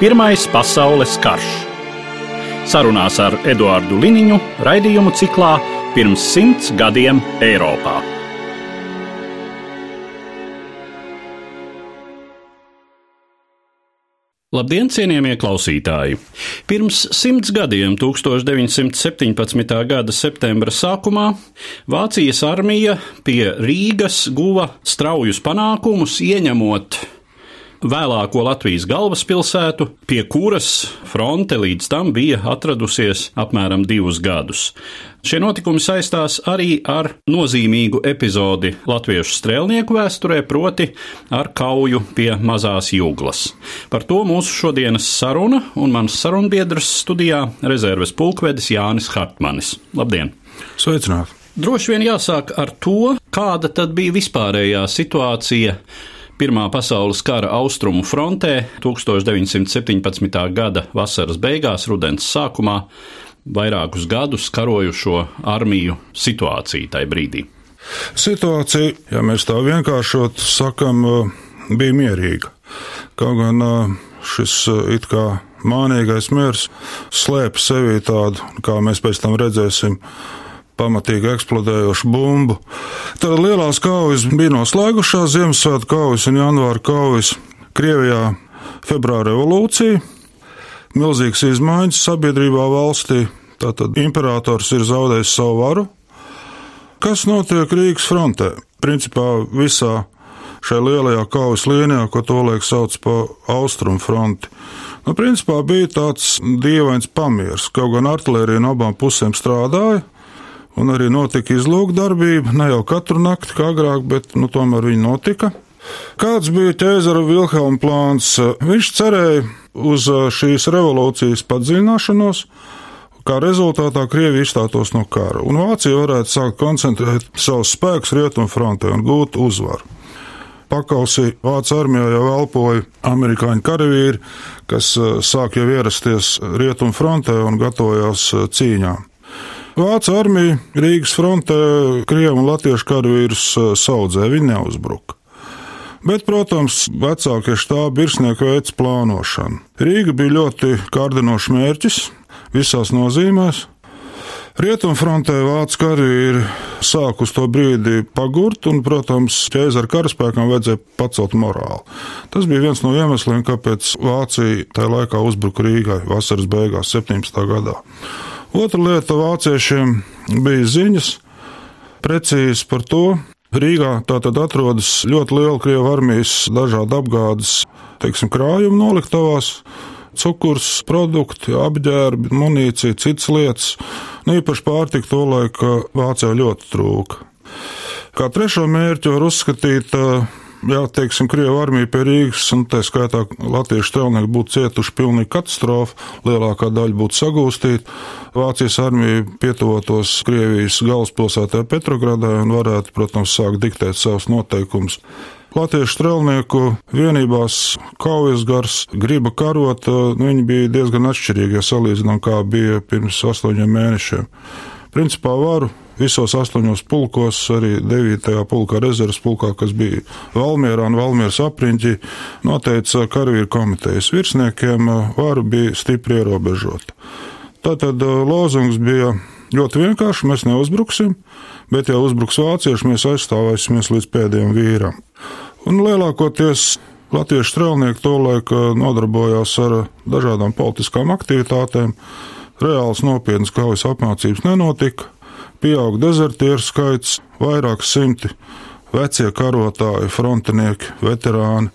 Pirmais pasaules karš. Sarunās ar Eduāru Liniņu raidījumu ciklā Pirms simts gadiem Eiropā. Labdien, cienījamie klausītāji! Pirms simts gadiem, 1917. gada septembra sākumā, Vācijas armija pie Rīgas guva straujus panākumus, ieņemot vēlāko Latvijas galvaspilsētu, pie kuras fronte līdz tam bija atradusies apmēram divus gadus. Šie notikumi saistās arī ar nozīmīgu epizodi latviešu strēlnieku vēsturē, proti ar kauju pie mazās jūglas. Par to mūsu šodienas saruna un mans sarunbiedrs studijā rezerves pulkvedis Jānis Hartmanis. Labdien! Sveicināti! Droši vien jāsāk ar to, kāda tad bija vispārējā situācija Pirmā pasaules kara austrumu frontē 1917. gada vasaras beigās, rudens sākumā vairākus gadus karojušo armiju situāciju tajā brīdī. Situācija, ja mēs tā vienkāršot sakam, bija mierīga. Kaut gan šis it kā mānīgais miers slēpj sevī tādu, kā mēs pēc tam redzēsim, pamatīgi eksplodējošu bumbu. Tad lielās kaujas bija noslēgušās, Ziemassvētku kaujas un janvāra kaujas Krievijā, februāra revolūcija, milzīgas izmaiņas sabiedrībā valstī. Tātad imperators ir zaudējis savu varu. Kas notiek Rīgas frontē? Principā visā šajā lielajā kaujas līnijā, ko tolaik sauc par austrumu fronti. Nu, principā bija tāds dievains pamieris, kaut gan artērija no abām pusēm strādāja, un arī notika izlūkdarbība. Ne jau katru nakti, kā agrāk, bet nu, tomēr viņa notika. Kāds bija ķēzara Vilhelma plāns? Viņš cerēja uz šīs revolūcijas padziļināšanos, kā rezultātā Krievija izstātos no kara, un Vācija varētu sākt koncentrēt savus spēkus rietumfrontē un gūt uzvaru. Pakausī Vācijas armijā jau elpoja amerikāņu karavīri, kas sāk jau ierasties rietumfrontē un gatavojās cīņām. Vācu armija Rīgas frontē Krievu un Latviešu karavīrus eh, saudzē, viņi neuzbruka. Bet, protams, vecākie štābi virsnieki veids plānošanu. Rīga bija ļoti kārdinošs mērķis visās nozīmēs. Rietumfrontē vācu karavīri sāk uz to brīdi pagurt, un, protams, ķēzara karaspēkam vajadzēja pacelt morāli. Tas bija viens no iemesliem, kāpēc Vācija tajā laikā uzbruka Rīgai vasaras beigās, 17. gadā. Otra lieta vāciešiem bija ziņas precīzi par to. Rīgā tātad atrodas ļoti liela Krievu armijas dažādu apgādes, teiksim, krājumu noliktavās, cukurs, produkti, apģērbi, munīcija, citas lietas. Nu, īpaši pārtika to laiku Vācijā ļoti trūka. Kā trešo mērķi var uzskatīt ja, teiksim, Krievija armija pie Rīgas, un tā skaitā latviešu strelnieki būtu cietuši pilnīgi katastrofu, lielākā daļa būtu sagūstīta. Vācijas armija pietuvotos Krievijas galvaspilsētā Petrogradē un varētu, protams, sākt diktēt savus noteikumus. Latviešu strelnieku vienībās kaujas gars, griba karot, nu, viņi bija diezgan atšķirīgi, ja salīdzinām, kā bija pirms astoņiem mēnešiem. Principā varu visos astoņos pulkos, arī 9. pulkā rezerves pulkā, kas bija Valmierā un Valmieras apriņķī, noteica karavīru komitejas virsniekiem, varu bija stipri ierobežota. Tātad lozungs bija ļoti vienkārši, mēs neuzbruksim, bet ja uzbruks vācieši, mēs aizstāvēsimies līdz pēdējiem vīram. Un lielākoties latviešu strēlnieki tolaik nodarbojās ar dažādām politiskām aktivitātēm. Reāls nopietnas kaujas apmācības nenotika, pieaug dezertieru skaits, vairāk simti vecie karotāji, frontenieki, veterāni,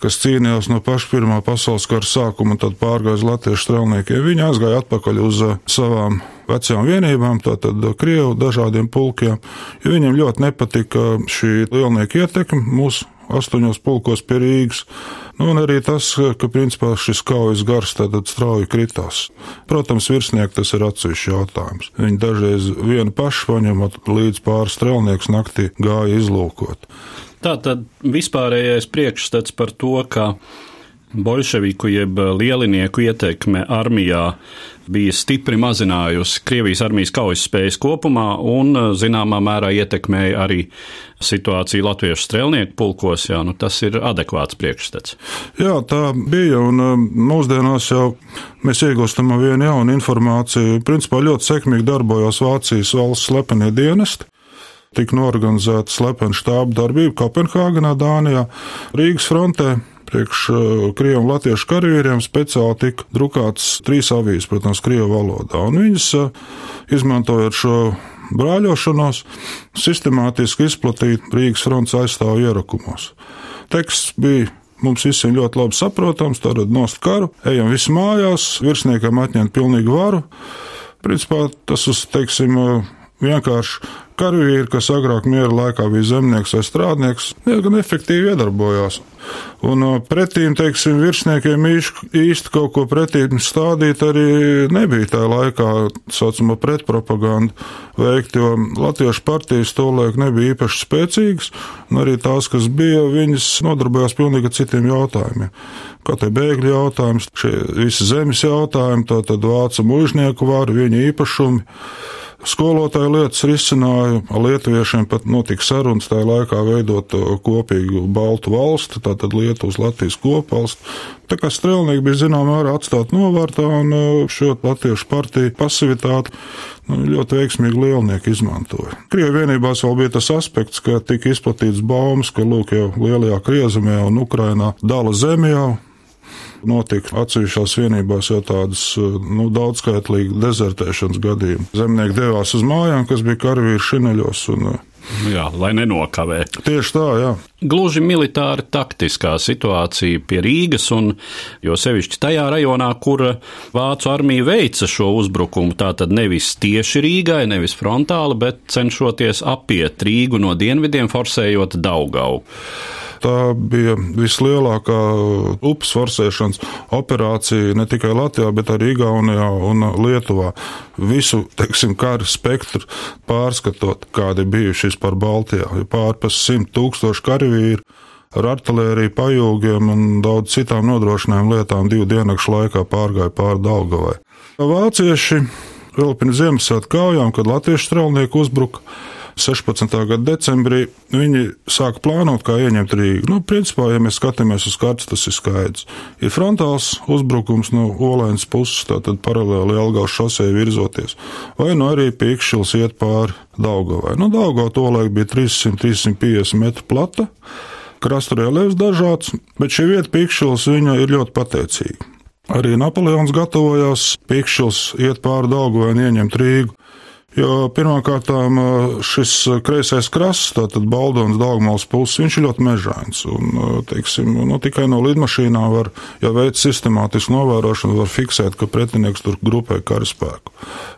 kas cīnījās no paša Pirmā pasaules kara sākuma un tad pārgāja uz latviešu strēlniekiem. Viņi aizgāja atpakaļ uz uh, savām vecajām vienībām, tātad uh, Krievu dažādiem pulkiem, jo viņiem ļoti nepatika šī lielnieka ietekme mūsu astoņos pulkos pie Rīgas. Nu, un arī tas, ka principā šis kaujas gars tad strauji kritās. Protams, virsnieki tas ir atsevišķs jautājums. Viņi dažreiz vienu pašu paņemot līdz pāris strēlnieks naktī gāja izlūkot. Tā tad vispārējais priekšstats par to, ka bolševiku jeb lielinieku ietekme armijā bija stipri mazinājusi Krievijas armijas kaujas spējas kopumā un zināmā mērā ietekmēja arī situāciju latviešu strēlnieku pulkos. Jā, nu tas ir adekvāts priekšstats. Jā, tā bija un um, mūsdienās jau mēs iegūstam vienu jaunu informāciju. Principā ļoti sekmīgi darbojās Vācijas valsts slepenie dienesti tika norganizēta slepena štāba darbība Kopenhāgenā, Dānijā, Rīgas frontē. Priekš uh, krievu un latviešu karavīriem speciāli tika drukāts trīs avīzes, protams, krievu valodā. Un viņas, uh, izmantojot šo brāļošanos, sistemātiski izplatīja Rīgas fronts aizstāvu ierakumos. Teksts bija mums visiem ļoti labi saprotams, tātad nost karu, ejam visi mājās, virsniekam atņemt pilnīgu varu. Principā tas uz, teiksim, uh, vienkārši karavīri, kas agrāk miera laikā bija zemnieks vai strādnieks, diezgan efektīvi iedarbojās. Un pretīm, teiksim, virsniekiem īsti kaut ko pretīm stādīt arī nebija tajā laikā, saucamā pretpropaganda veikt, jo Latviešu partijas tolaik nebija īpaši spēcīgas, un arī tās, kas bija, viņas nodarbojās pilnīgi citiem jautājumiem. Kā te bēgļu jautājums, šie visi zemes jautājumi, tātad vācu mužnieku varu, viņa īpašumi. Skolotāju lietas risināja, lietuviešiem pat notika sarunas tajā laikā veidot uh, kopīgu Baltu valsti, tātad Lietuvas Latvijas kopvalsti. Tā kā strēlnieki bija zināmā mērā atstāt novārtā un uh, šo latviešu partiju pasivitāti nu, ļoti veiksmīgi lielnieki izmantoja. Krievu vienībās vēl bija tas aspekts, ka tika izplatīts baumas, ka lūk jau lielajā Kriezemē un Ukrainā dala zemi jau notika atsevišķās vienībās jau tādas nu, daudzskaitlīgi dezertēšanas gadījumi. Zemnieki devās uz mājām, kas bija karavīri šineļos. Un, Jā, lai nenokavē. Tieši tā, jā. Gluži militāri taktiskā situācija pie Rīgas, un jo sevišķi tajā rajonā, kur Vācu armija veica šo uzbrukumu, tātad nevis tieši Rīgai, nevis frontāli, bet cenšoties apiet Rīgu no dienvidiem, forsējot Daugau. Tā bija vislielākā upes forsēšanas operācija ne tikai Latvijā, bet arī Igaunijā un Lietuvā. Visu, teiksim, kara spektru pārskatot, kādi bijuši par Baltijā. Pārpas simt tūkstoši karavīru ar artēriju, pajūgiem un daudz citām nodrošinājumu lietām divu diennakšu laikā pārgāja pāri Daugavai. Vācieši vēl pirms Ziemassvētku kaujām, kad latviešu strēlnieki uzbruka, 16. gada decembrī viņi sāka plānot, kā ieņemt Rīgu. Nu, principā, ja mēs skatāmies uz kartes, tas ir skaidrs. Ir frontāls uzbrukums no Olēnas puses, tātad paralēli Elgājas šosei virzoties, vai nu arī Pīkšķils iet pāri Daugavai. Nu, Daugava tolaik bija 300-350 metru plata, krasta reliefs dažāds, bet šī vieta Pīkšķils viņa ir ļoti pateicīga. Arī Napoleons gatavojās Pīkšķils iet pāri Daugavai un ieņemt Rīgu. Jo pirmkārt, šis kreisais krasts, tātad Baldons, Dārgmāls puses, viņš ir ļoti mežains. Un, teiksim, nu, tikai no lidmašīnām var, ja veic sistemātisku novērošanu, var fiksēt, ka pretinieks tur grupē karaspēku.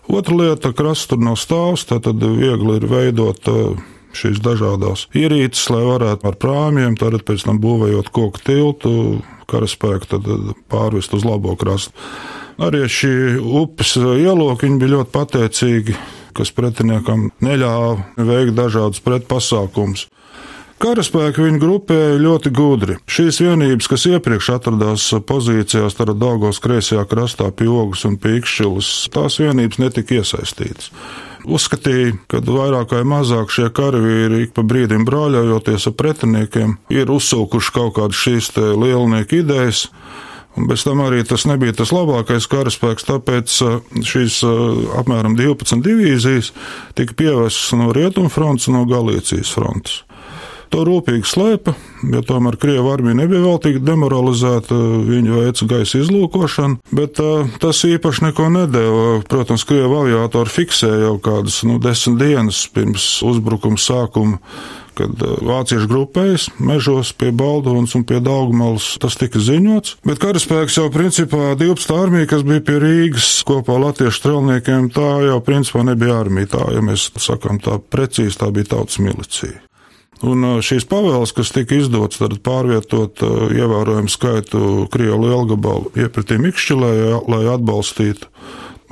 Otra lieta, krasts tur nav stāvs, tātad viegli ir veidot šīs dažādas ierīces, lai varētu ar prāmjiem, tad pēc tam būvējot koku tiltu, karaspēku pārvest uz labo krastu. Arī šī upes ieloka bija ļoti pateicīgi kas pretiniekam neļāva veikt dažādus pretpasākumus. Karaspēki viņa grupēja ļoti gudri. Šīs vienības, kas iepriekš atradās pozīcijās starp Dāngos kreisajā krastā pie ogas un pīkšķilas, tās vienības netika iesaistītas. Uzskatīja, ka vairāk vai mazāk šie karavīri ik pa brīdim brāļojoties ar pretiniekiem ir uzsūkuši kaut kādas šīs lielnieku idejas, Un bez tam arī tas nebija tas labākais karaspēks, tāpēc šīs apmēram 12 divīzijas tika pievestas no Rietumfrontes un no Galīcijas frontes. To rūpīgi slēpa, jo tomēr Krievija armija nebija vēl tik demoralizēta, viņa veica gaisa izlūkošanu, bet uh, tas īpaši neko nedēva. Protams, Krievija aviātori fiksēja jau kādas nu, desmit dienas pirms uzbrukuma sākuma kad vācieši grupējas mežos pie Baldonas un pie Daugmalas. Tas tika ziņots, bet karaspēks jau principā 12 armija, kas bija pie Rīgas kopā latviešu strelniekiem, tā jau principā nebija armija. Tā, ja mēs sakām tā precīzi, tā bija tautas milicija. Un šīs pavēles, kas tika izdotas, tad pārvietot ievērojumu skaitu Krievu lielgabalu iepratī Mikšķilē, lai atbalstītu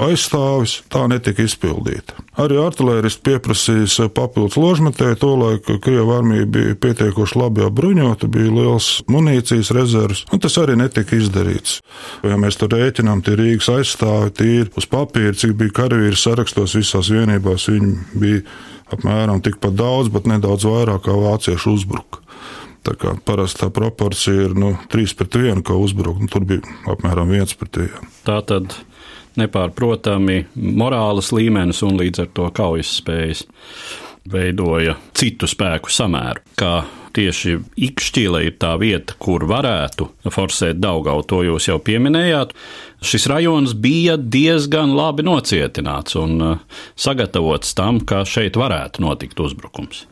aizstāvis, tā netika izpildīta. Arī artilēristi pieprasīja papildus ložmetēju, tolaik Krievija armija bija pietiekoši labi apbruņota, bija liels munīcijas rezerves, un tas arī netika izdarīts. Ja mēs tur rēķinām, tie Rīgas aizstāvi tīri uz papīra, cik bija karavīri sarakstos visās vienībās, viņi bija apmēram tikpat daudz, bet nedaudz vairāk kā vācieši uzbruka. Tā kā parasti tā proporcija ir nu, 3 pret 1, kā uzbrukt, un tur bija apmēram 1 pret 1. Tā tad nepārprotami morāles līmenis un līdz ar to kaujas spējas veidoja citu spēku samēru. Kā tieši Ikšķīle ir tā vieta, kur varētu forsēt Daugau, to jūs jau pieminējāt. Šis rajons bija diezgan labi nocietināts un uh, sagatavots tam, ka šeit varētu notikt uzbrukums.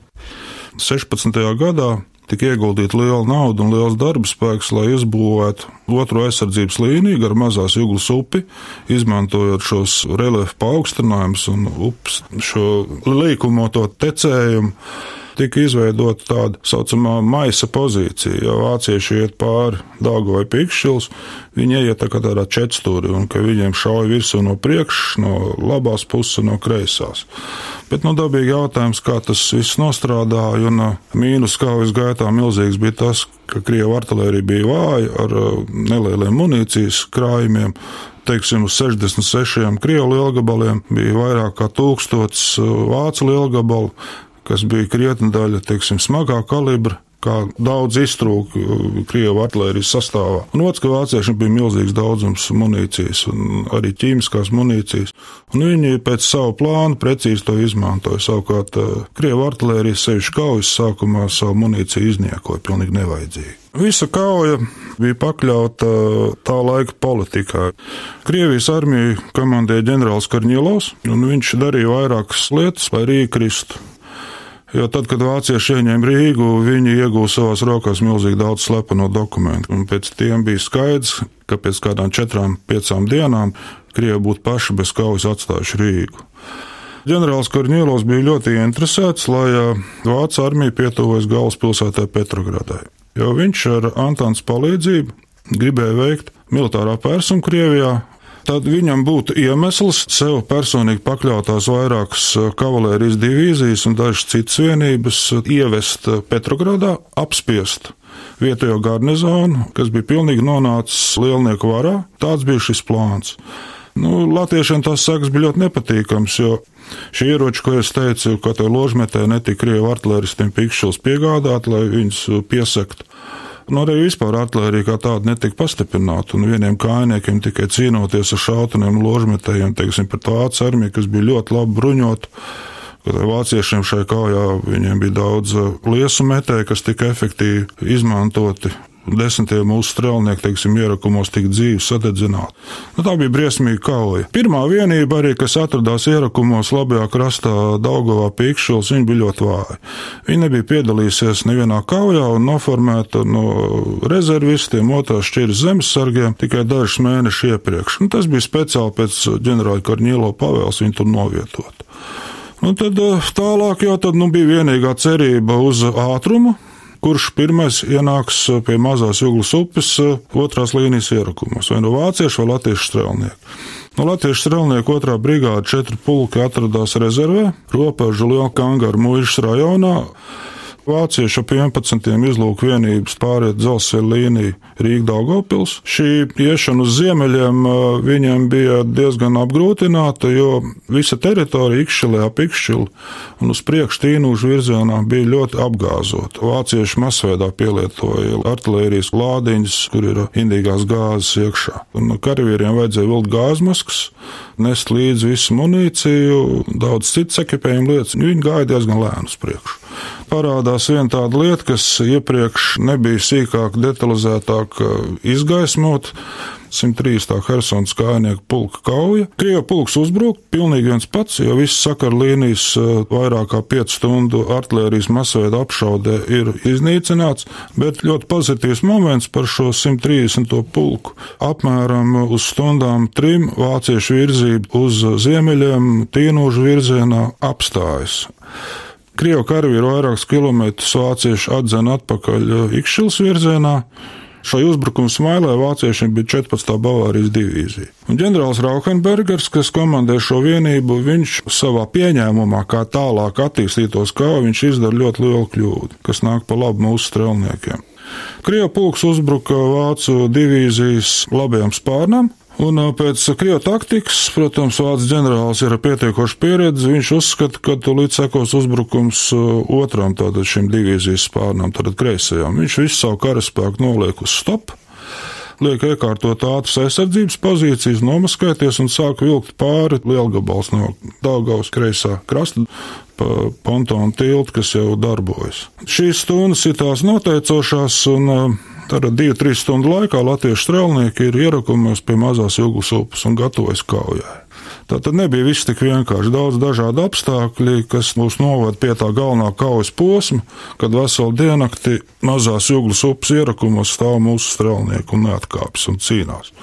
16. gadā tika ieguldīta liela nauda un liels darba spēks, lai izbūvētu otru aizsardzības līniju gar mazās jūglas upi, izmantojot šos reliefu paaugstinājumus un upes šo līkumoto tecējumu tika izveidota tāda saucamā maisa pozīcija. Ja vācieši iet pāri Dāgu vai Pikšķils, viņi iet tā kā tādā četstūri, un ka viņiem šauj virsū no priekšas, no labās puses un no kreisās. Bet, nu, dabīgi jautājums, kā tas viss nostrādāja, un uh, mīnus kaujas gaitā milzīgs bija tas, ka Krievu artilērija bija vāja ar uh, nelieliem munīcijas krājumiem, teiksim, uz 66 krievu lielgabaliem bija vairāk kā tūkstots uh, vācu lielgabalu, kas bija krietni daļa, teiksim, smagā kalibra kā daudz iztrūka uh, Krievijas artērijas sastāvā. Un otrs, ka vāciešiem bija milzīgs daudzums munīcijas un arī ķīmiskās munīcijas, un viņi pēc savu plānu precīzi to izmantoja. Savukārt uh, Krievijas artērijas sevišķi kaujas sākumā savu munīciju izniekoja pilnīgi nevajadzīgi. Visa kauja bija pakļauta uh, tā laika politikai. Krievijas armija komandēja ģenerālis Karņilovs, un viņš darīja vairākas lietas, lai Rīga kristu. Jo tad, kad vācieši ieņēma Rīgu, viņi iegūta savās rokās milzīgi daudz slepeno dokumentu. Un pēc tiem bija skaidrs, ka pēc kādām četrām, piecām dienām Krievi būtu paši bez kaujas atstājuši Rīgu. Ģenerālis Korņēlos bija ļoti interesēts, lai Vācu armija pietuvojas galvaspilsētai Petrogradai, jo viņš ar Antāns palīdzību gribēja veikt militārā pērsumu Krievijā tad viņam būtu iemesls sev personīgi pakļautās vairākas eh, kavalērijas divīzijas un dažas citas vienības ievest Petrogradā, apspiest vietējo garnizonu, kas bija pilnīgi nonācis lielnieku varā. Tāds bija šis plāns. Nu, Latviešiem tās sekas bija ļoti nepatīkams, jo šie ieroči, ko es teicu, ka te ložmetē netika krievu artilēristiem pikšķils piegādāt, lai viņus piesakt. Nu, arī vispār artērija kā tāda netika pastiprināta, un vieniem kājniekiem tikai cīnoties ar šauteniem ložmetējiem, teiksim, pret vācu armiju, kas bija ļoti labi bruņota. Vāciešiem kaujā viņiem bija daudz liesu metēju, kas tika efektīvi izmantoti desmitiem mūsu strēlnieku, teiksim, ierakumos tika dzīvi sadedzināti. Nu, tā bija briesmīga kauja. Pirmā vienība arī, kas atradās ierakumos labajā krastā Daugovā Pīkšķils, viņa bija ļoti vāja. Viņa nebija piedalījusies nevienā kaujā un noformēta no rezervistiem, otrās šķiras zemesargiem tikai dažus mēnešus iepriekš. Nu, tas bija speciāli pēc ģenerāla Karņilo pavēles viņu tur novietot. Un tad eh, tālāk jau tad, nu, bija vienīgā cerība uz ātrumu, kurš pirmais ienāks pie mazās jūglas upes otrās līnijas ierakumos, vai no vāciešu vai latviešu strēlnieku. No latviešu strēlnieku otrā brigāde četri pulki atradās rezervē, robežu Lielkangaru muižas rajonā. Vācieši ap 11. izlūku vienības pāriet dzelzceļa līniju Rīga-Daugopils. Šī iešana uz ziemeļiem viņiem bija diezgan apgrūtināta, jo visa teritorija Ikšķilē ap Ikšķilu un uz priekšu tīnūžu virzienā bija ļoti apgāzota. Vācieši masveidā pielietoja artilērijas lādiņus, kur ir indīgās gāzes iekšā. Un karavīriem vajadzēja vilkt gāzmaskas, nest līdzi visu munīciju, daudz citas ekipējuma lietas. Viņi gāja diezgan lēni uz priekšu parādās viena tāda lieta, kas iepriekš nebija sīkāk, detalizētāk uh, izgaismot. 103. Helsinas kājnieku pulka kauja. Krievijas pulks uzbruka pilnīgi viens pats, jo viss sakaru līnijas uh, vairāk kā 5 stundu artērijas masveida apšaudē ir iznīcināts, bet ļoti pozitīvs moments par šo 130. pulku. Apmēram uz stundām trim vāciešu virzība uz ziemeļiem, tīnožu virzienā apstājas. Krievu karavīri vairākus kilometrus vācieši atzina atpakaļ Ikšķils virzienā. Šai uzbrukuma smailē vāciešiem bija 14. Bavārijas divīzija. Un ģenerālis Rauhenbergers, kas komandē šo vienību, viņš savā pieņēmumā, kā tālāk attīstītos kauja, viņš izdara ļoti lielu kļūdu, kas nāk pa labu mūsu strelniekiem. Krievu pulks uzbruka vācu divīzijas labajam spārnam, Un pēc Krievijas taktikas, protams, Vācijas ģenerālis ir pietiekoši pieredzi. Viņš uzskata, ka tūlīt sekos uzbrukums otram, tātad šim divīzijas spārnam, tātad kreisajam. Viņš visu savu karaspēku noliek uz stop liek iekārtot ātras aizsardzības pozīcijas, nomaskēties un sāk vilkt pāri lielgabals no Daugavas kreisā krasta pa pontonu tiltu, kas jau darbojas. Šīs stundas ir tās noteicošās, un Tad divu, trīs stundu laikā latviešu strēlnieki ir ierakumos pie mazās Jūgas upes un gatavojas kaujai. Tā tad nebija viss tik vienkārši. Daudz dažādu apstākļu, kas mūs novada pie tā galvenā kaujas posma, kad veselu diennakti mazās Jūgas upes ierakumos stāv mūsu strēlnieki un neatkāpjas un cīnās.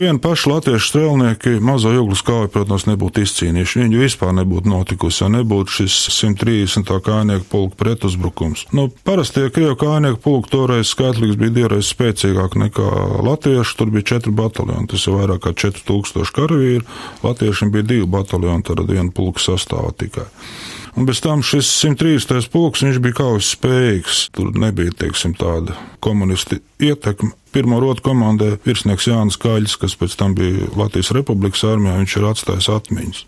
Viena paša latviešu strēlnieki mazo jūglas kauju, protams, nebūtu izcīnījuši. Viņi vispār nebūtu notikusi, ja nebūtu šis 130. kājnieku pulka pretuzbrukums. Nu, parastie krievu kājnieku pulki toreiz skaitlīgs bija divreiz spēcīgāk nekā latviešu. Tur bija četri bataljoni, tas ir vairāk kā 4000 karavīri. Latviešiem bija divi bataljoni, tad viena pulka sastāvā tikai. Un bez tam šis 130. pulks bija kaujas spējīgs. Tur nebija, teiksim, tāda komunisti ietekme. Pirmā rotu komandē virsnieks Jānis Kaļs, kas pēc tam bija Latvijas Republikas armijā, viņš ir atstājis atmiņas.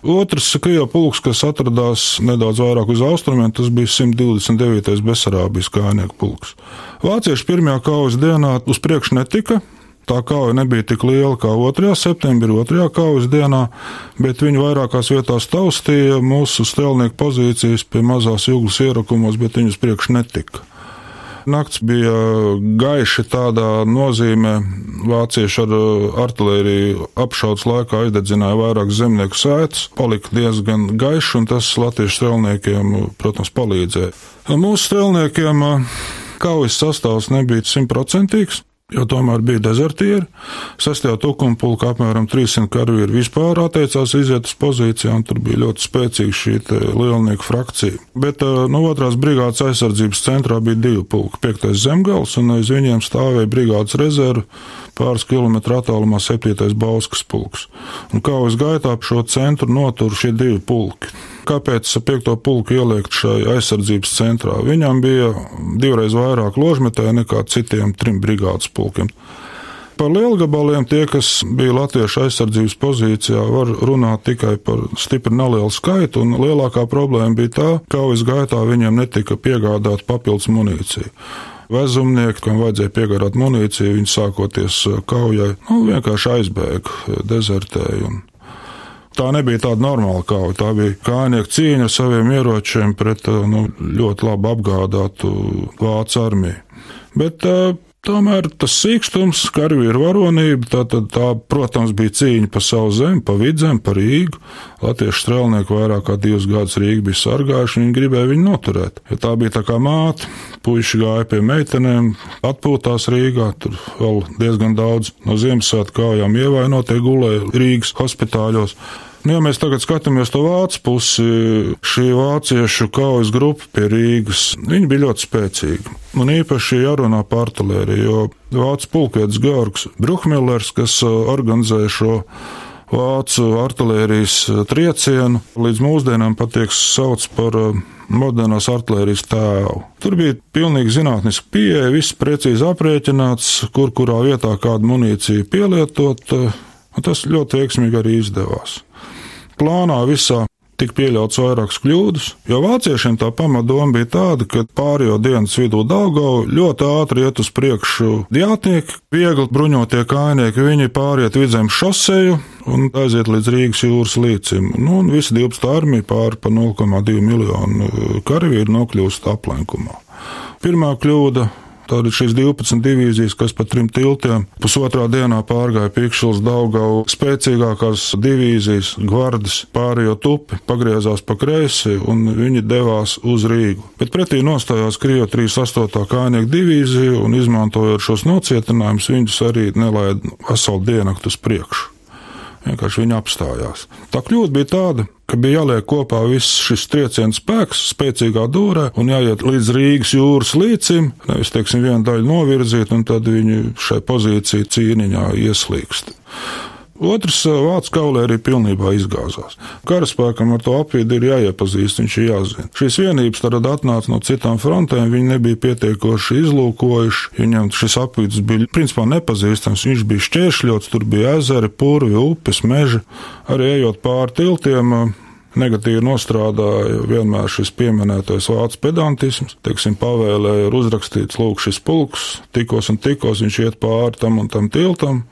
Otrs Krievijas pulks, kas atradās nedaudz vairāk uz austrumiem, tas bija 129. Besarābijas kājnieku pulks. Vācieši pirmajā kaujas dienā uz priekšu netika, Tā kauja nebija tik liela kā 2. septembrī, 2. kaujas dienā, bet viņi vairākās vietās taustīja mūsu stelnieku pozīcijas pie mazās jūglas ierakumos, bet viņus priekš netika. Nakts bija gaiša tādā nozīmē, vācieši ar artēriju apšaudas laikā aizdedzināja vairāk zemnieku sēdes, palika diezgan gaišs, un tas latviešu strelniekiem, protams, palīdzēja. Mūsu strelniekiem kaujas sastāvs nebija simtprocentīgs jo tomēr bija dezertieri. Sastajā tukuma pulkā apmēram 300 karavīri vispār atteicās iziet uz pozīcijām, tur bija ļoti spēcīga šī lielnieku frakcija. Bet no otrās brigādes aizsardzības centrā bija divi pulki, piektais zemgals, un aiz viņiem stāvēja brigādes rezerve pāris kilometru attālumā septītais Bauskas pulks. Un uz gaitā šo centru notur šie divi pulki kāpēc piekto pulku ielikt šai aizsardzības centrā. Viņam bija divreiz vairāk ložmetēju nekā citiem trim brigādes pulkiem. Par lielgabaliem tie, kas bija latviešu aizsardzības pozīcijā, var runāt tikai par stipri nelielu skaitu, un lielākā problēma bija tā, ka kaujas gaitā viņiem netika piegādāta papildus munīcija vezumnieki, kam vajadzēja piegādāt munīciju, viņi sākoties kaujai, nu, vienkārši aizbēga, dezertēja. Un Tā nebija tāda normāla kauja. Tā bija kājnieku cīņa ar saviem ieročiem pret nu, ļoti labi apgādātu vācu armiju. Bet uh, Tomēr tas sīkstums, karavīru varonība, tā, tā, tā, protams, bija cīņa par savu zemi, pa vidzem, par Rīgu. Latviešu strēlnieki vairāk kā divus gadus Rīgu bija sargājuši, viņi gribēja viņu noturēt. Ja tā bija tā kā māte, puiši gāja pie meitenēm, atpūtās Rīgā, tur vēl diezgan daudz no Ziemassvētku kājām ievainotie gulēja Rīgas hospitāļos. Nu, ja mēs tagad skatāmies to vācu pusi, šī vāciešu kaujas grupa pie Rīgas, viņi bija ļoti spēcīgi. Un īpaši jārunā par artilēriju, jo vācu pulkvedis Georgs Bruhmillers, kas uh, organizēja šo vācu artilērijas uh, triecienu, līdz mūsdienām patiek sauc par uh, modernās artilērijas tēvu. Tur bija pilnīgi zinātniski pieeja, viss precīzi aprēķināts, kur kurā vietā kādu munīciju pielietot, un tas ļoti veiksmīgi arī izdevās plānā visā tika pieļauts vairākas kļūdas, jo vāciešiem tā pamatdoma bija tāda, ka pārējo dienas vidū Daugau ļoti ātri iet uz priekšu diātnieki, viegli bruņotie kājnieki, viņi pāriet vidzem šoseju un aiziet līdz Rīgas jūras līcim. Nu, un visi 12 armija pāri pa 0,2 miljonu karavīru nokļūst aplenkumā. Pirmā kļūda Tātad šīs 12 divīzijas, kas pa trim tiltiem pusotrā dienā pārgāja Pikšils Daugau spēcīgākās divīzijas, gvardas pārējot upi, pagriezās pa kreisi un viņi devās uz Rīgu. Bet pretī nostājās Krievu 38. kājnieku divīzija un izmantojot šos nocietinājumus, viņus arī nelaida veselu diennaktu uz priekšu. Vienkārši viņi apstājās. Tā kļūda bija tāda, ka bija jāliek kopā viss šis trieciena spēks, spēcīgā dūrē, un jāiet līdz Rīgas jūras līcim, nevis, teiksim, vienu daļu novirzīt, un tad viņi šai pozīcijai cīniņā ieslīgst. Otrs vācu kaulē arī pilnībā izgāzās. Karaspēkam ar to apvidu ir jāiepazīst, viņš ir jāzina. Šīs vienības tad atnāca no citām frontēm, viņi nebija pietiekoši izlūkojuši, viņam šis apvidus bija principā nepazīstams, viņš bija šķēršļots, tur bija ezeri, purvi, upes, meži, arī ejot pāri tiltiem. Negatīvi nostrādāja vienmēr šis pieminētais vācu pedantisms. Teiksim, pavēlēja ir uzrakstīts, lūk, šis pulks, tikos un tikos viņš iet pāri tam un tam tiltam.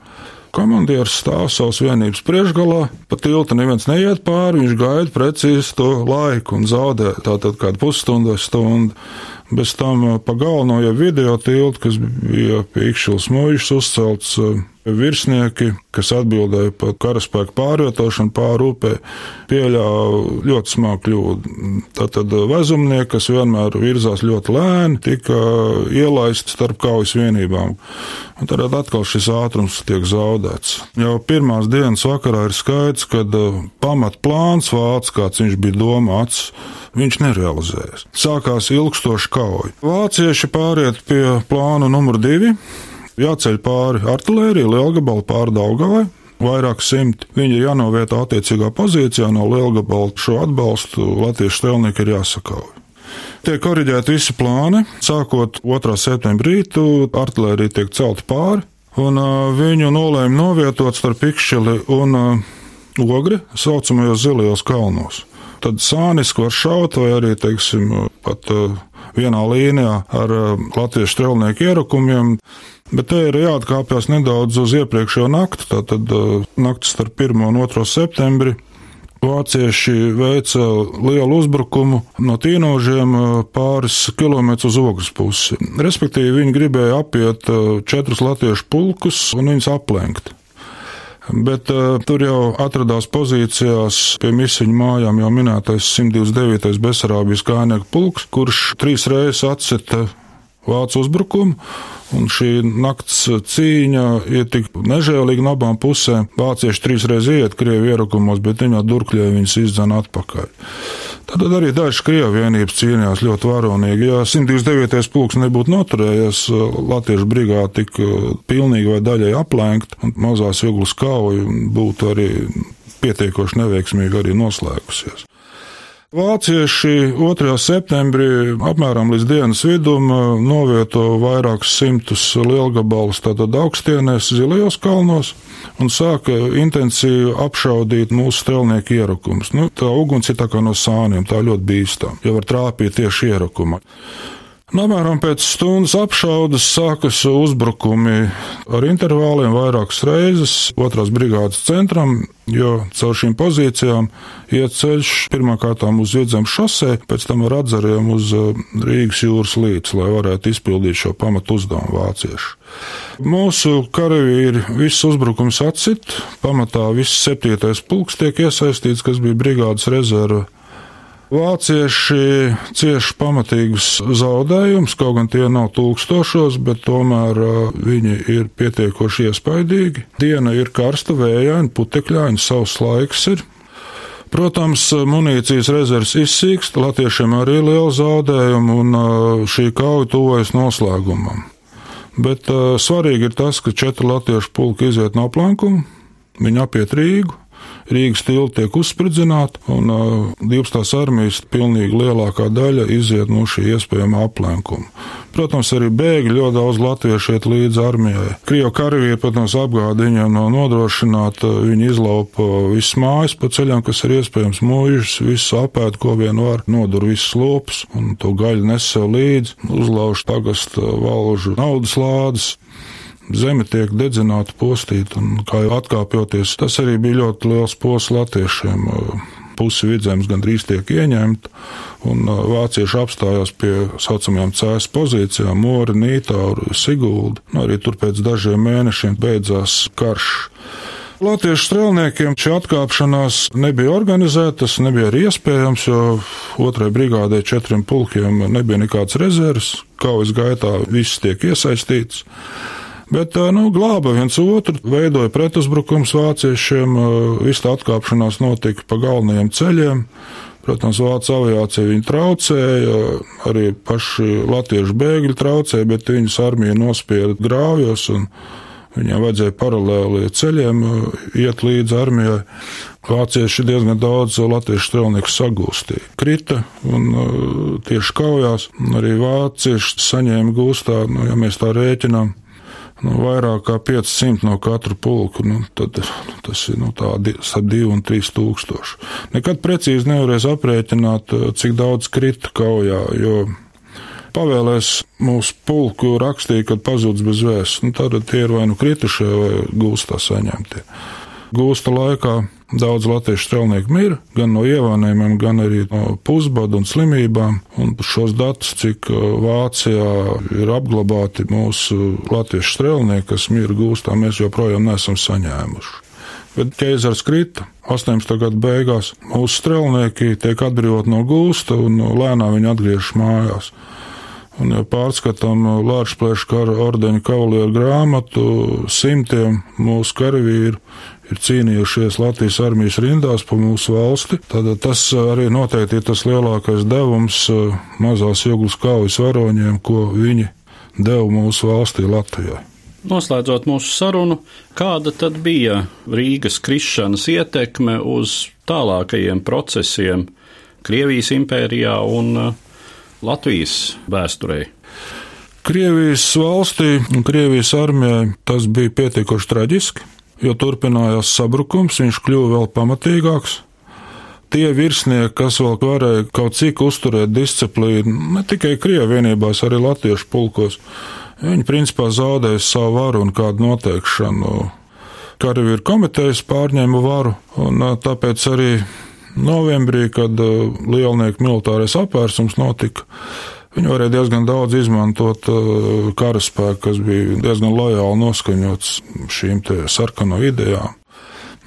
Komandieris stāv savas vienības priekšgalā, pa tiltu neviens neiet pāri, viņš gaida precīzi to laiku un zaudē tātad kādu pusstundu vai stundu. Bez tam pa galveno jau video tiltu, kas bija pie Ikšķils mūžas uzcelts, virsnieki, kas atbildēja par karaspēku pārvietošanu pāri upē, pieļāva ļoti smagu kļūdu. Tātad vezumnieki, kas vienmēr virzās ļoti lēni, tika ielaisti starp kaujas vienībām. Un tad atkal šis ātrums tiek zaudēts. Jau pirmās dienas vakarā ir skaidrs, ka pamatplāns vācis, kāds viņš bija domāts, viņš nerealizējas. Sākās ilgstoša kauja. Vācieši pāriet pie plāna numur divi jāceļ pāri artērija, lielgabala pāri Daugavai. Vairāk simti. Viņi ir jānovieto attiecīgā pozīcijā no lielgabala. Šo atbalstu latviešu strēlnieki ir jāsakauj. Tiek korģēti visi plāni. Sākot 2. septembra rītu, artērija tiek celta pāri, un uh, viņu nolēma novietot starp Pikšķeli un uh, Ogri, saucamajos zilajos kalnos. Tad sāniski var šaut, vai arī, teiksim, pat uh, vienā līnijā ar uh, latviešu strēlnieku ierakumiem. Bet te ir jāatkāpjas nedaudz uz iepriekšējo nakti, tātad uh, naktis starp 1 un 2 septembri. Vācieši veica lielu uzbrukumu no tīnožiem pāris kilometrus uz ogles pusi. Respektīvi, viņi gribēja apiet četrus latviešu pulkus un viņus aplenkt. Bet uh, tur jau atradās pozīcijās pie misiņu mājām jau minētais 129. Besarābijas kājnieku pulks, kurš trīs reizes atsita vācu uzbrukumu, un šī nakts cīņa ir tik nežēlīga no abām pusēm. Vācieši trīsreiz iet Krievu ierakumos, bet viņi durkļie viņus izdzena atpakaļ. Tad arī dažas Krievu vienības cīnījās ļoti varonīgi. Ja 129. pulks nebūtu noturējies, Latviešu brigāde tik pilnīgi vai daļai aplenkt, un mazās juglas kauja būtu arī pietiekoši neveiksmīgi arī noslēgusies. Vācieši 2. septembrī apmēram līdz dienas vidum novieto vairākus simtus lielgabalus tātad augstienēs zilajos kalnos un sāka intensīvi apšaudīt mūsu strelnieku ierakumus. Nu, tā uguns ir tā kā no sāniem, tā ļoti bīstam, ja var trāpīt tieši ierakuma. Apmēram pēc stundas apšaudas sākas uzbrukumi. Ar intervāliem vairākas reizes otrās brigādes centram, jo caur šīm pozīcijām iet ceļš pirmkārt uz Viedzem šosē, pēc tam ar atzariem uz uh, Rīgas jūras līdz, lai varētu izpildīt šo pamatu uzdevumu vāciešu. Mūsu karavīri visus uzbrukums atcit, pamatā viss septītais pulks tiek iesaistīts, kas bija brigādes rezerve Vācieši cieš pamatīgus zaudējumus, kaut gan tie nav tūkstošos, bet tomēr viņi ir pietiekoši iespaidīgi. Diena ir karsta, vējaina, putekļaina, savs laiks ir. Protams, munīcijas rezerves izsīkst, latviešiem arī ir liela zaudējuma, un šī kauja tuvojas noslēgumam. Bet uh, svarīgi ir tas, ka četri latviešu pulki iziet no plankuma, viņi apiet Rīgu, Rīgas tilti tiek uzspridzināti, un uh, 12. armijas pilnīgi lielākā daļa iziet no šī iespējamā aplenkuma. Protams, arī bēgļi ļoti daudz latviešu iet līdzi armijai. Krievu karavīri, protams, apgāda viņiem no nodrošināt, viņi izlaupa visas mājas pa ceļām, kas ir iespējams mūžus, visu apēd, ko vien var, nodur visus lopus, un to gaļu nes sev līdzi, uzlauž tagast valžu naudas lādes zeme tiek dedzināta, postīta, un kā jau atkāpjoties, tas arī bija ļoti liels posms latviešiem. Pusi vidzemes gandrīz tiek ieņemta, un vācieši apstājās pie saucamajām cēs pozīcijām, Mori, Nītāru, Sigulda. Nu, arī tur pēc dažiem mēnešiem beidzās karš. Latviešu strēlniekiem šī atkāpšanās nebija organizēta, tas nebija arī iespējams, jo otrai brigādē četriem pulkiem nebija nekāds rezerves. Kaujas gaitā viss tiek iesaistīts. Bet nu, glāba viens otru, veidoja pretuzbrukums vāciešiem, viss tā atkāpšanās notika pa galvenajiem ceļiem. Protams, vācu aviācija viņu traucēja, arī paši latviešu bēgļi traucēja, bet viņus armija nospieda grāvjos un viņiem vajadzēja paralēli ceļiem iet līdz armijai. Vācieši diezgan daudz latviešu strelnieku sagūstīja. Krita un tieši kaujās, arī vācieši saņēma gūstā, nu, ja mēs tā rēķinām, nu, vairāk kā 500 no katra pulka, nu, tad tas ir nu, starp 2 un 3 tūkstoši. Nekad precīzi nevarēs aprēķināt, eh, cik daudz krita kaujā, jo pavēlēs mūsu pulku rakstīja, kad pazudis bez vēstures. Nu, tad tie ir vai nu kritušie, vai gūstā saņemtie. Gūsta laikā Daudz latviešu strelnieku mirra gan no ievainojumiem, gan arī no pusbadu un slimībām. Un šos datus, cik uh, Vācijā ir apglabāti mūsu latviešu strelnieki, kas mirra gūstā, mēs joprojām nesam saņēmuši. Bet ķēzars krita 18. gada beigās. Mūsu strelnieki tiek atbrīvot no gūsta un lēnām viņi atgriežas mājās. Un, ja pārskatām Lāčplēša kara ordeņa kavalieru grāmatu, simtiem mūsu karavīru ir cīnījušies Latvijas armijas rindās pa mūsu valsti. Tad tas arī noteikti ir tas lielākais devums eh, mazās jūglas kaujas varoņiem, ko viņi deva mūsu valstī Latvijai. Noslēdzot mūsu sarunu, kāda tad bija Rīgas krišanas ietekme uz tālākajiem procesiem Krievijas impērijā un uh, Latvijas vēsturē? Krievijas valstī un Krievijas armijai tas bija pietiekoši traģiski, jo turpinājās sabrukums, viņš kļuva vēl pamatīgāks. Tie virsnieki, kas vēl varēja kaut cik uzturēt disciplīnu, ne tikai Krievijas vienībās, arī Latviešu pulkos, viņi principā zaudēja savu varu un kādu noteikšanu. Karavīru komitejas pārņēma varu, un tāpēc arī novembrī, kad lielnieku militārais apvērsums notika, viņi varēja diezgan daudz izmantot uh, karaspēku, kas bija diezgan lojāli noskaņots šīm sarkano idejām.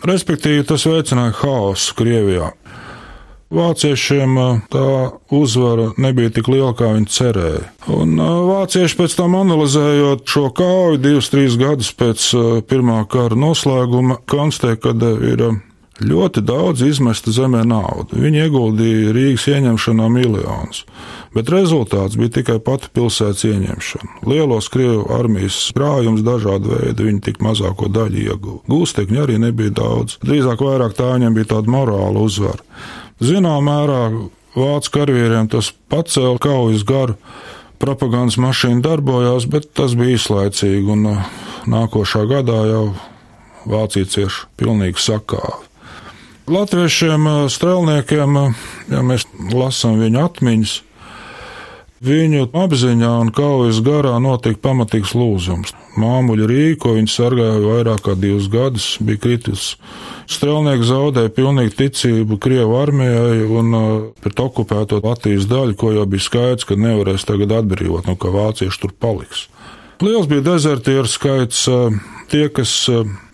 Respektīvi, tas veicināja haosu Krievijā. Vāciešiem uh, tā uzvara nebija tik liela, kā viņi cerēja. Un vācieši pēc tam analizējot šo kauju divus, trīs gadus pēc pirmā kara noslēguma, konstatēja, ka ir ļoti daudz izmesta zemē naudu. Viņi ieguldīja Rīgas ieņemšanā miljonus, bet rezultāts bija tikai pati pilsētas ieņemšana. Lielos Krievu armijas krājums dažādi veidi, viņi tik mazāko daļu ieguva. Gūstekņi arī nebija daudz. Drīzāk vairāk tā viņiem bija tāda morāla uzvara. Zinām mērā vācu karavīriem tas pacēla kaujas garu. Propagandas mašīna darbojās, bet tas bija īslaicīgi, un uh, nākošā gadā jau Vācija cieši pilnīgi sakāvi. Latviešiem strēlniekiem, ja mēs lasām viņu atmiņas, viņu apziņā un kaujas garā notika pamatīgs lūzums. Māmuļa Rīga, ko viņi sargāja vairāk kā divus gadus, bija kritis. Strēlnieki zaudēja pilnīgi ticību Krievu armijai un pret okupēto Latvijas daļu, ko jau bija skaidrs, ka nevarēs tagad atbrīvot, nu ka vācieši tur paliks. Liels bija dezertieru skaits, tie, kas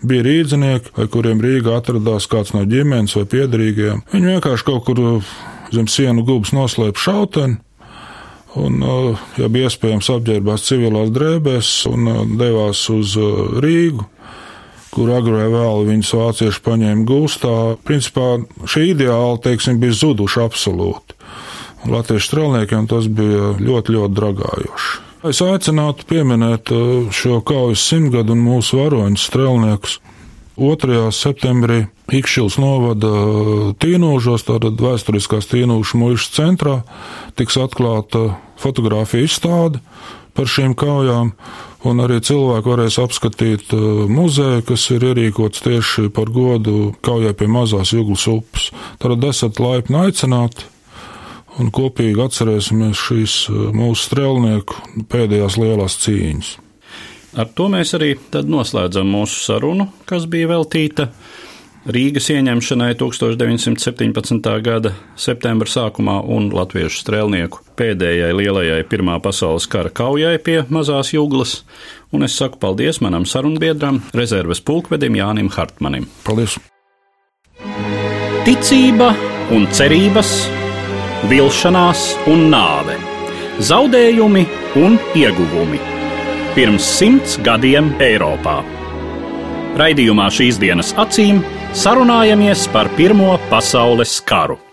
bija rīdzinieki, vai kuriem Rīgā atradās kāds no ģimenes vai piedarīgajiem. Viņi vienkārši kaut kur zem sienu gubas noslēpa šauteni. Un, ja bija iespējams, apģērbās civilās drēbēs un devās uz Rīgu, kur agrāk vēl viņas vācieši paņēma gūstā. Principā šī ideāli, teiksim, bija zuduši absolūti. Latviešu strēlniekiem tas bija ļoti, ļoti dragājoši. Es aicinātu pieminēt uh, šo kaujas simtgadu un mūsu varoņus strēlniekus. 2. septembrī Ikšķils novada uh, tīnūžos, tātad vēsturiskās tīnūšu muišas centrā, tiks atklāta fotografija izstāde par šīm kaujām, un arī cilvēki varēs apskatīt uh, muzeju, kas ir ierīkots tieši par godu kaujai pie mazās Juglas upes. Tad esat laipni aicināti un kopīgi atcerēsimies šīs eh, mūsu strēlnieku pēdējās lielās cīņas. Ar to mēs arī noslēdzam mūsu sarunu, kas bija veltīta Rīgas ieņemšanai 1917. gada septembra sākumā un latviešu strēlnieku pēdējai lielajai Pirmā pasaules kara kaujai pie Mazās Jūglas, un es saku paldies manam sarunbiedram, rezerves pulkvedim Jānim Hartmanim. Paldies! Ticība un cerības vilšanās un nāve, zaudējumi un ieguvumi. pirms simts gadiem Eiropā. Raidījumā šīs dienas acīm sarunājamies par Pirmo pasaules karu.